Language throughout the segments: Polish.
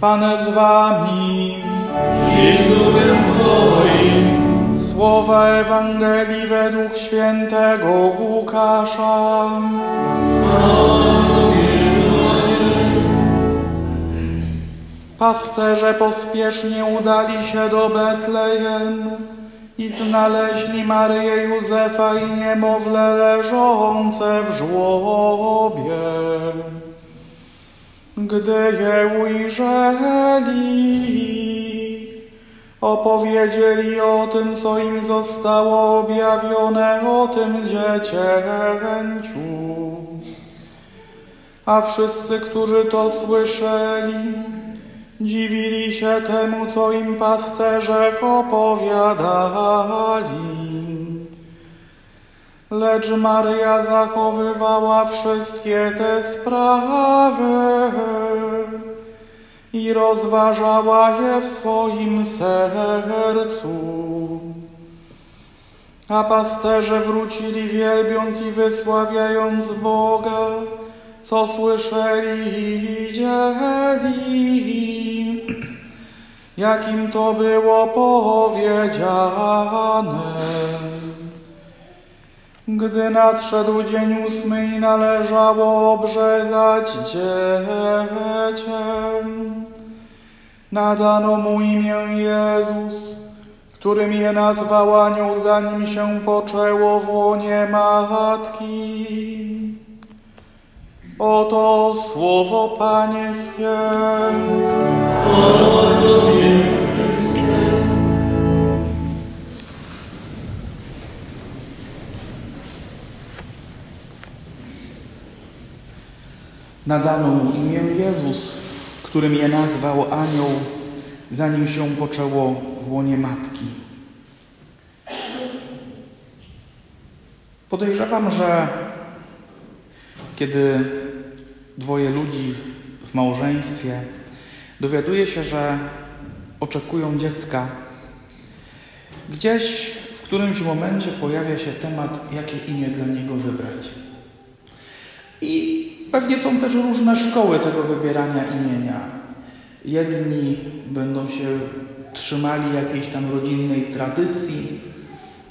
Pan z wami. I z duchem Twoim. Słowa Ewangelii według świętego Łukasza. Pasterze pospiesznie udali się do Betlejem i znaleźli Maryję Józefa i niemowlę leżące w żłobie. Gdy je ujrzeli, opowiedzieli o tym, co im zostało objawione o tym dziecięciu. A wszyscy, którzy to słyszeli, dziwili się temu, co im pasterze opowiadali. Lecz Maryja zachowywała wszystkie te sprawy i rozważała je w swoim sercu. A pasterze wrócili wielbiąc i wysławiając Boga, co słyszeli i widzieli, jakim to było powiedziane. Gdy nadszedł dzień ósmy i należało obrzezać dziecię, nadano mu imię Jezus, którym je nazwał anioł, zanim się poczęło w łonie matki. Oto słowo Pańskie. Nadano mu imię Jezus, którym je nazwał anioł, zanim się poczęło w łonie matki. Podejrzewam, że kiedy dwoje ludzi w małżeństwie dowiaduje się, że oczekują dziecka, gdzieś w którymś momencie pojawia się temat, jakie imię dla niego wybrać. Pewnie są też różne szkoły tego wybierania imienia. Jedni będą się trzymali jakiejś tam rodzinnej tradycji,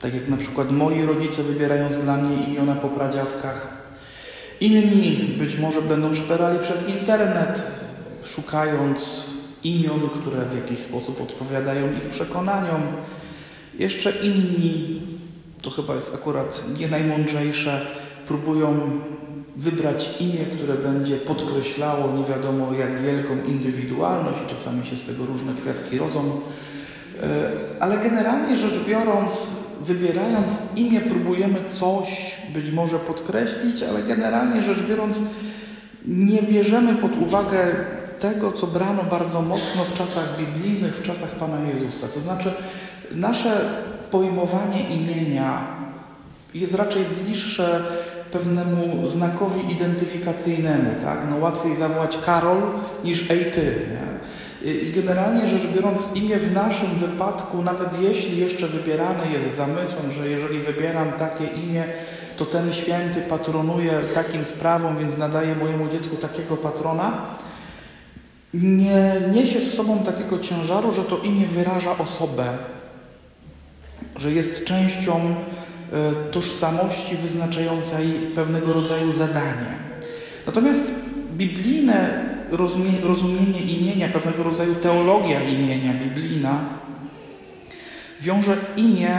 tak jak na przykład moi rodzice wybierając dla mnie imiona po pradziadkach. Inni być może będą szperali przez internet, szukając imion, które w jakiś sposób odpowiadają ich przekonaniom. Jeszcze inni, to chyba jest akurat nie najmądrzejsze, próbują wybrać imię, które będzie podkreślało nie wiadomo jak wielką indywidualność, czasami się z tego różne kwiatki rodzą. Ale generalnie rzecz biorąc, wybierając imię, próbujemy coś być może podkreślić, ale generalnie rzecz biorąc, nie bierzemy pod uwagę tego, co brano bardzo mocno w czasach biblijnych, w czasach Pana Jezusa. To znaczy, nasze pojmowanie imienia jest raczej bliższe pewnemu znakowi identyfikacyjnemu. Tak? No, łatwiej zawołać Karol niż ej ty. Nie? I generalnie rzecz biorąc, imię w naszym wypadku, nawet jeśli jeszcze wybierane jest zamysłem, że jeżeli wybieram takie imię, to ten święty patronuje takim sprawą, więc nadaje mojemu dziecku takiego patrona, nie niesie z sobą takiego ciężaru, że to imię wyraża osobę, że jest częścią tożsamości wyznaczającej pewnego rodzaju zadanie. Natomiast biblijne rozumie, rozumienie imienia, pewnego rodzaju teologia imienia biblijna wiąże imię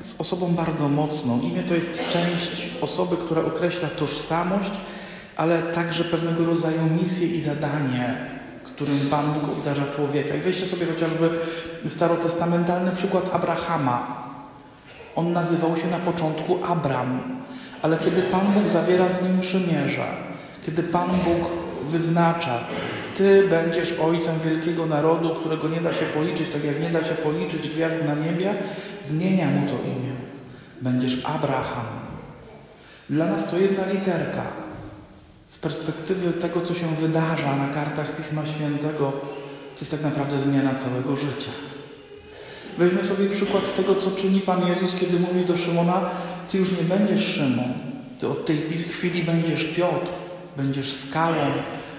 z osobą bardzo mocną. Imię to jest część osoby, która określa tożsamość, ale także pewnego rodzaju misję i zadanie, którym Pan Bóg obdarza człowieka. I weźcie sobie chociażby starotestamentalny przykład Abrahama. On nazywał się na początku Abram, ale kiedy Pan Bóg zawiera z nim przymierza, kiedy Pan Bóg wyznacza, Ty będziesz ojcem wielkiego narodu, którego nie da się policzyć, tak jak nie da się policzyć gwiazd na niebie, zmienia mu to imię. Będziesz Abraham. Dla nas to jedna literka. Z perspektywy tego, co się wydarza na kartach Pisma Świętego, to jest tak naprawdę zmiana całego życia. Weźmy sobie przykład tego, co czyni Pan Jezus, kiedy mówi do Szymona: Ty już nie będziesz Szymon, ty od tej chwili będziesz Piotr, będziesz skałą,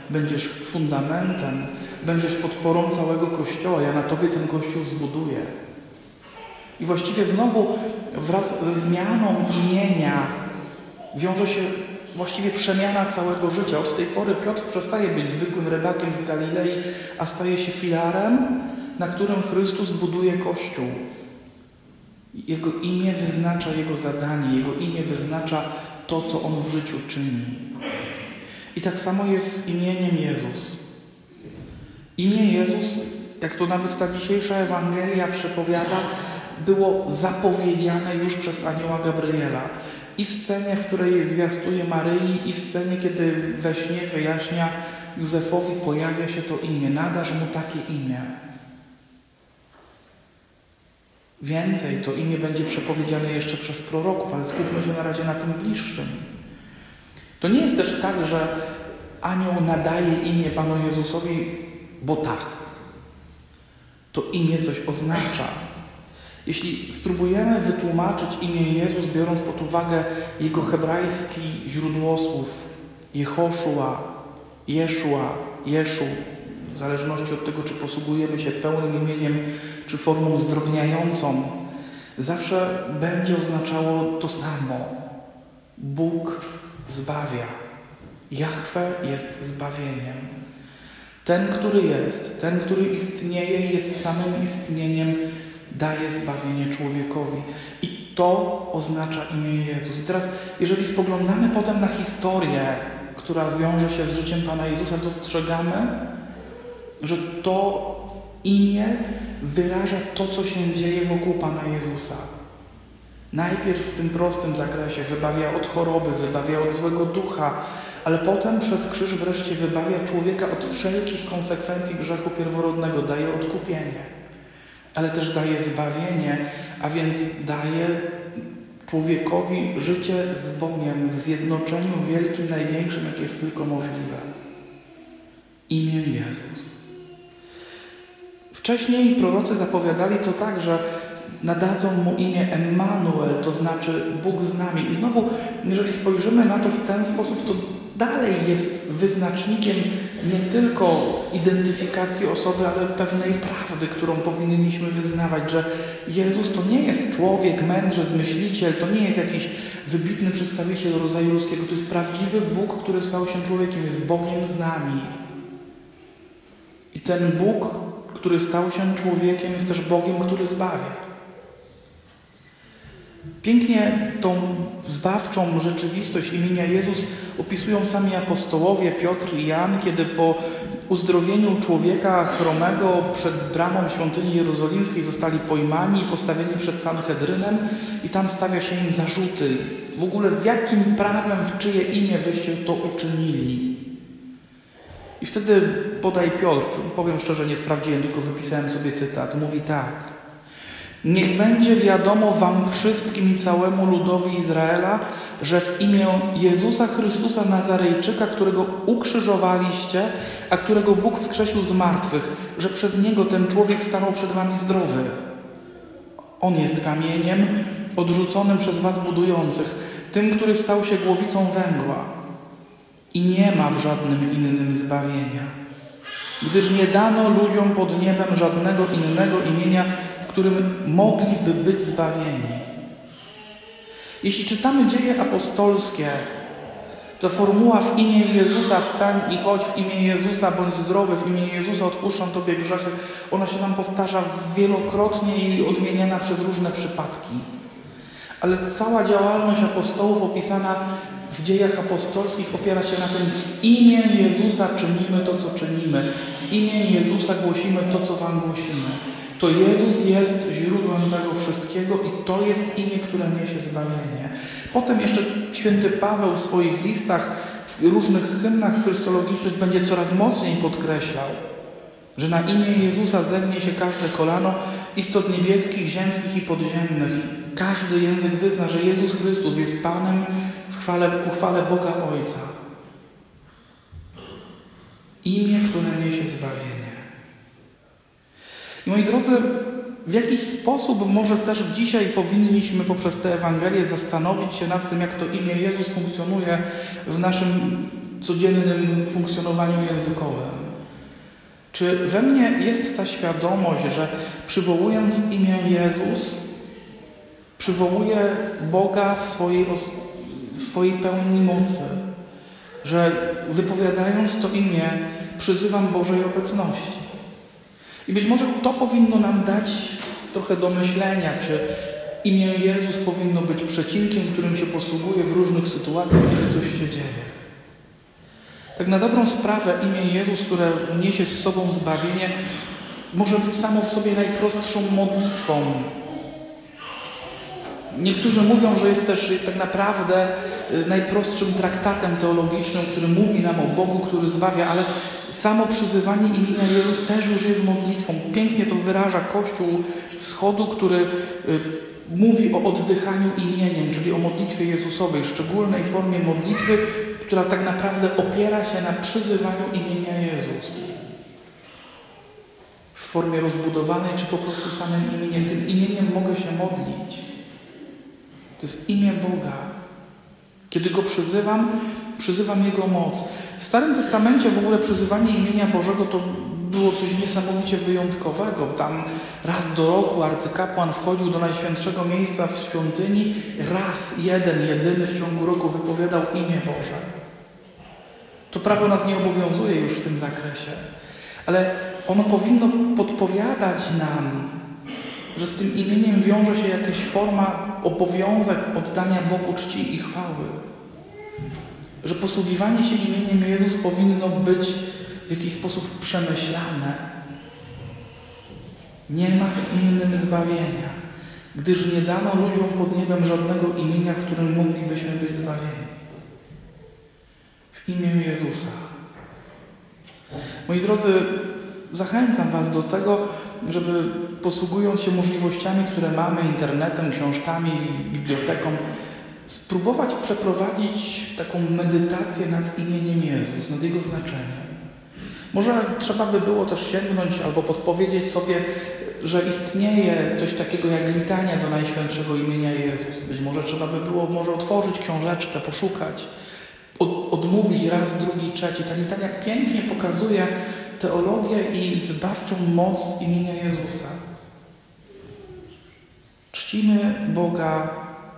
będziesz fundamentem, będziesz podporą całego Kościoła. Ja na Tobie ten Kościół zbuduję. I właściwie znowu wraz ze zmianą imienia wiąże się właściwie przemiana całego życia. Od tej pory Piotr przestaje być zwykłym rybakiem z Galilei, a staje się filarem, na którym Chrystus buduje Kościół. Jego imię wyznacza Jego zadanie, Jego imię wyznacza to, co On w życiu czyni. I tak samo jest z imieniem Jezus. Imię Jezus, jak to nawet ta dzisiejsza Ewangelia przepowiada, było zapowiedziane już przez anioła Gabriela. I w scenie, w której zwiastuje Maryi, i w scenie, kiedy we śnie wyjaśnia Józefowi, pojawia się to imię. Nadasz mu takie imię. Więcej, to imię będzie przepowiedziane jeszcze przez proroków, ale skupmy się na razie na tym bliższym. To nie jest też tak, że anioł nadaje imię Panu Jezusowi, bo tak. To imię coś oznacza. Jeśli spróbujemy wytłumaczyć imię Jezus, biorąc pod uwagę jego hebrajski źródłosłów Jehoszua, Jeszua, Jeszu, w zależności od tego, czy posługujemy się pełnym imieniem, czy formą zdrobniającą, zawsze będzie oznaczało to samo. Bóg zbawia. Jahwe jest zbawieniem. Ten, który jest, ten, który istnieje, jest samym istnieniem, daje zbawienie człowiekowi. I to oznacza imię Jezus. I teraz, jeżeli spoglądamy potem na historię, która wiąże się z życiem Pana Jezusa, dostrzegamy, że to imię wyraża to, co się dzieje wokół Pana Jezusa. Najpierw w tym prostym zakresie wybawia od choroby, wybawia od złego ducha, ale potem przez krzyż wreszcie wybawia człowieka od wszelkich konsekwencji grzechu pierworodnego, daje odkupienie, ale też daje zbawienie, a więc daje człowiekowi życie z Bogiem w zjednoczeniu wielkim, największym, jakie jest tylko możliwe. Imię Jezus. Wcześniej prorocy zapowiadali to tak, że nadadzą mu imię Emmanuel, to znaczy Bóg z nami. I znowu, jeżeli spojrzymy na to w ten sposób, to dalej jest wyznacznikiem nie tylko identyfikacji osoby, ale pewnej prawdy, którą powinniśmy wyznawać, że Jezus to nie jest człowiek, mędrzec, myśliciel, to nie jest jakiś wybitny przedstawiciel rodzaju ludzkiego, to jest prawdziwy Bóg, który stał się człowiekiem, jest Bogiem z nami. I ten Bóg, który stał się człowiekiem, jest też Bogiem, który zbawia. Pięknie tą zbawczą rzeczywistość imienia Jezus opisują sami apostołowie Piotr i Jan, kiedy po uzdrowieniu człowieka chromego przed bramą świątyni jerozolimskiej zostali pojmani i postawieni przed Sanhedrynem i tam stawia się im zarzuty. W ogóle w jakim prawem, w czyje imię wyście to uczynili? I wtedy podaj Piotr, powiem szczerze, nie sprawdziłem, tylko wypisałem sobie cytat. Mówi tak. Niech będzie wiadomo wam wszystkim i całemu ludowi Izraela, że w imię Jezusa Chrystusa Nazarejczyka, którego ukrzyżowaliście, a którego Bóg wskrzesił z martwych, że przez Niego ten człowiek stanął przed wami zdrowy. On jest kamieniem odrzuconym przez was budujących, tym, który stał się głowicą węgła. I nie ma w żadnym innym zbawienia, gdyż nie dano ludziom pod niebem żadnego innego imienia, którym mogliby być zbawieni. Jeśli czytamy dzieje apostolskie, to formuła w imię Jezusa wstań i chodź w imię Jezusa, bądź zdrowy, w imię Jezusa odpuszczam Tobie grzechy, ona się nam powtarza wielokrotnie i odmieniana przez różne przypadki. Ale cała działalność apostołów opisana w dziejach apostolskich opiera się na tym, w imię Jezusa czynimy to, co czynimy, w imię Jezusa głosimy to, co Wam głosimy. To Jezus jest źródłem tego wszystkiego i to jest imię, które niesie zbawienie. Potem jeszcze święty Paweł w swoich listach, w różnych hymnach chrystologicznych będzie coraz mocniej podkreślał, że na imię Jezusa zegnie się każde kolano istot niebieskich, ziemskich i podziemnych. Każdy język wyzna, że Jezus Chrystus jest Panem w chwale, uchwale Boga Ojca. Imię, które niesie zbawienie. I moi drodzy, w jakiś sposób może też dzisiaj powinniśmy poprzez tę Ewangelię zastanowić się nad tym, jak to imię Jezus funkcjonuje w naszym codziennym funkcjonowaniu językowym. Czy we mnie jest ta świadomość, że przywołując imię Jezus, przywołuję Boga w swojej, w swojej pełni mocy, że wypowiadając to imię, przyzywam Bożej obecności. I być może to powinno nam dać trochę do myślenia, czy imię Jezus powinno być przecinkiem, którym się posługuje w różnych sytuacjach, kiedy coś się dzieje. Tak na dobrą sprawę imię Jezus, które niesie z sobą zbawienie, może być samo w sobie najprostszą modlitwą. Niektórzy mówią, że jest też tak naprawdę y, najprostszym traktatem teologicznym, który mówi nam o Bogu, który zbawia, ale samo przyzywanie imienia Jezus też już jest modlitwą. Pięknie to wyraża Kościół Wschodu, który y, mówi o oddychaniu imieniem, czyli o modlitwie Jezusowej, szczególnej formie modlitwy, która tak naprawdę opiera się na przyzywaniu imienia Jezus. W formie rozbudowanej, czy po prostu samym imieniem. Tym imieniem mogę się modlić. To jest imię Boga. Kiedy Go przyzywam, przyzywam Jego moc. W Starym Testamencie w ogóle przyzywanie imienia Bożego to było coś niesamowicie wyjątkowego. Tam raz do roku arcykapłan wchodził do najświętszego miejsca w świątyni, raz, jeden, jedyny w ciągu roku wypowiadał imię Boże. To prawo nas nie obowiązuje już w tym zakresie, ale ono powinno podpowiadać nam, że z tym imieniem wiąże się jakaś forma, obowiązek oddania Bogu czci i chwały. Że posługiwanie się imieniem Jezus powinno być w jakiś sposób przemyślane. Nie ma w innym zbawienia, gdyż nie dano ludziom pod niebem żadnego imienia, w którym moglibyśmy być zbawieni. W imię Jezusa. Moi drodzy, zachęcam Was do tego, żeby posługując się możliwościami, które mamy, internetem, książkami, biblioteką, spróbować przeprowadzić taką medytację nad imieniem Jezus, nad Jego znaczeniem. Może trzeba by było też sięgnąć albo podpowiedzieć sobie, że istnieje coś takiego jak litania do Najświętszego imienia Jezus. Być może trzeba by było może otworzyć książeczkę, poszukać, od, odmówić raz, drugi, trzeci. Ta litania pięknie pokazuje teologię i zbawczą moc imienia Jezusa. Czcimy Boga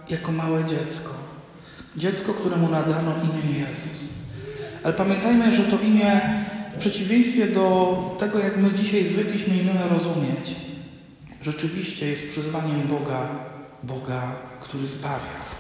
jako małe dziecko. Dziecko, któremu nadano imię Jezus. Ale pamiętajmy, że to imię w przeciwieństwie do tego, jak my dzisiaj zwykliśmy imiona rozumieć, rzeczywiście jest przyzwaniem Boga, Boga, który zbawia.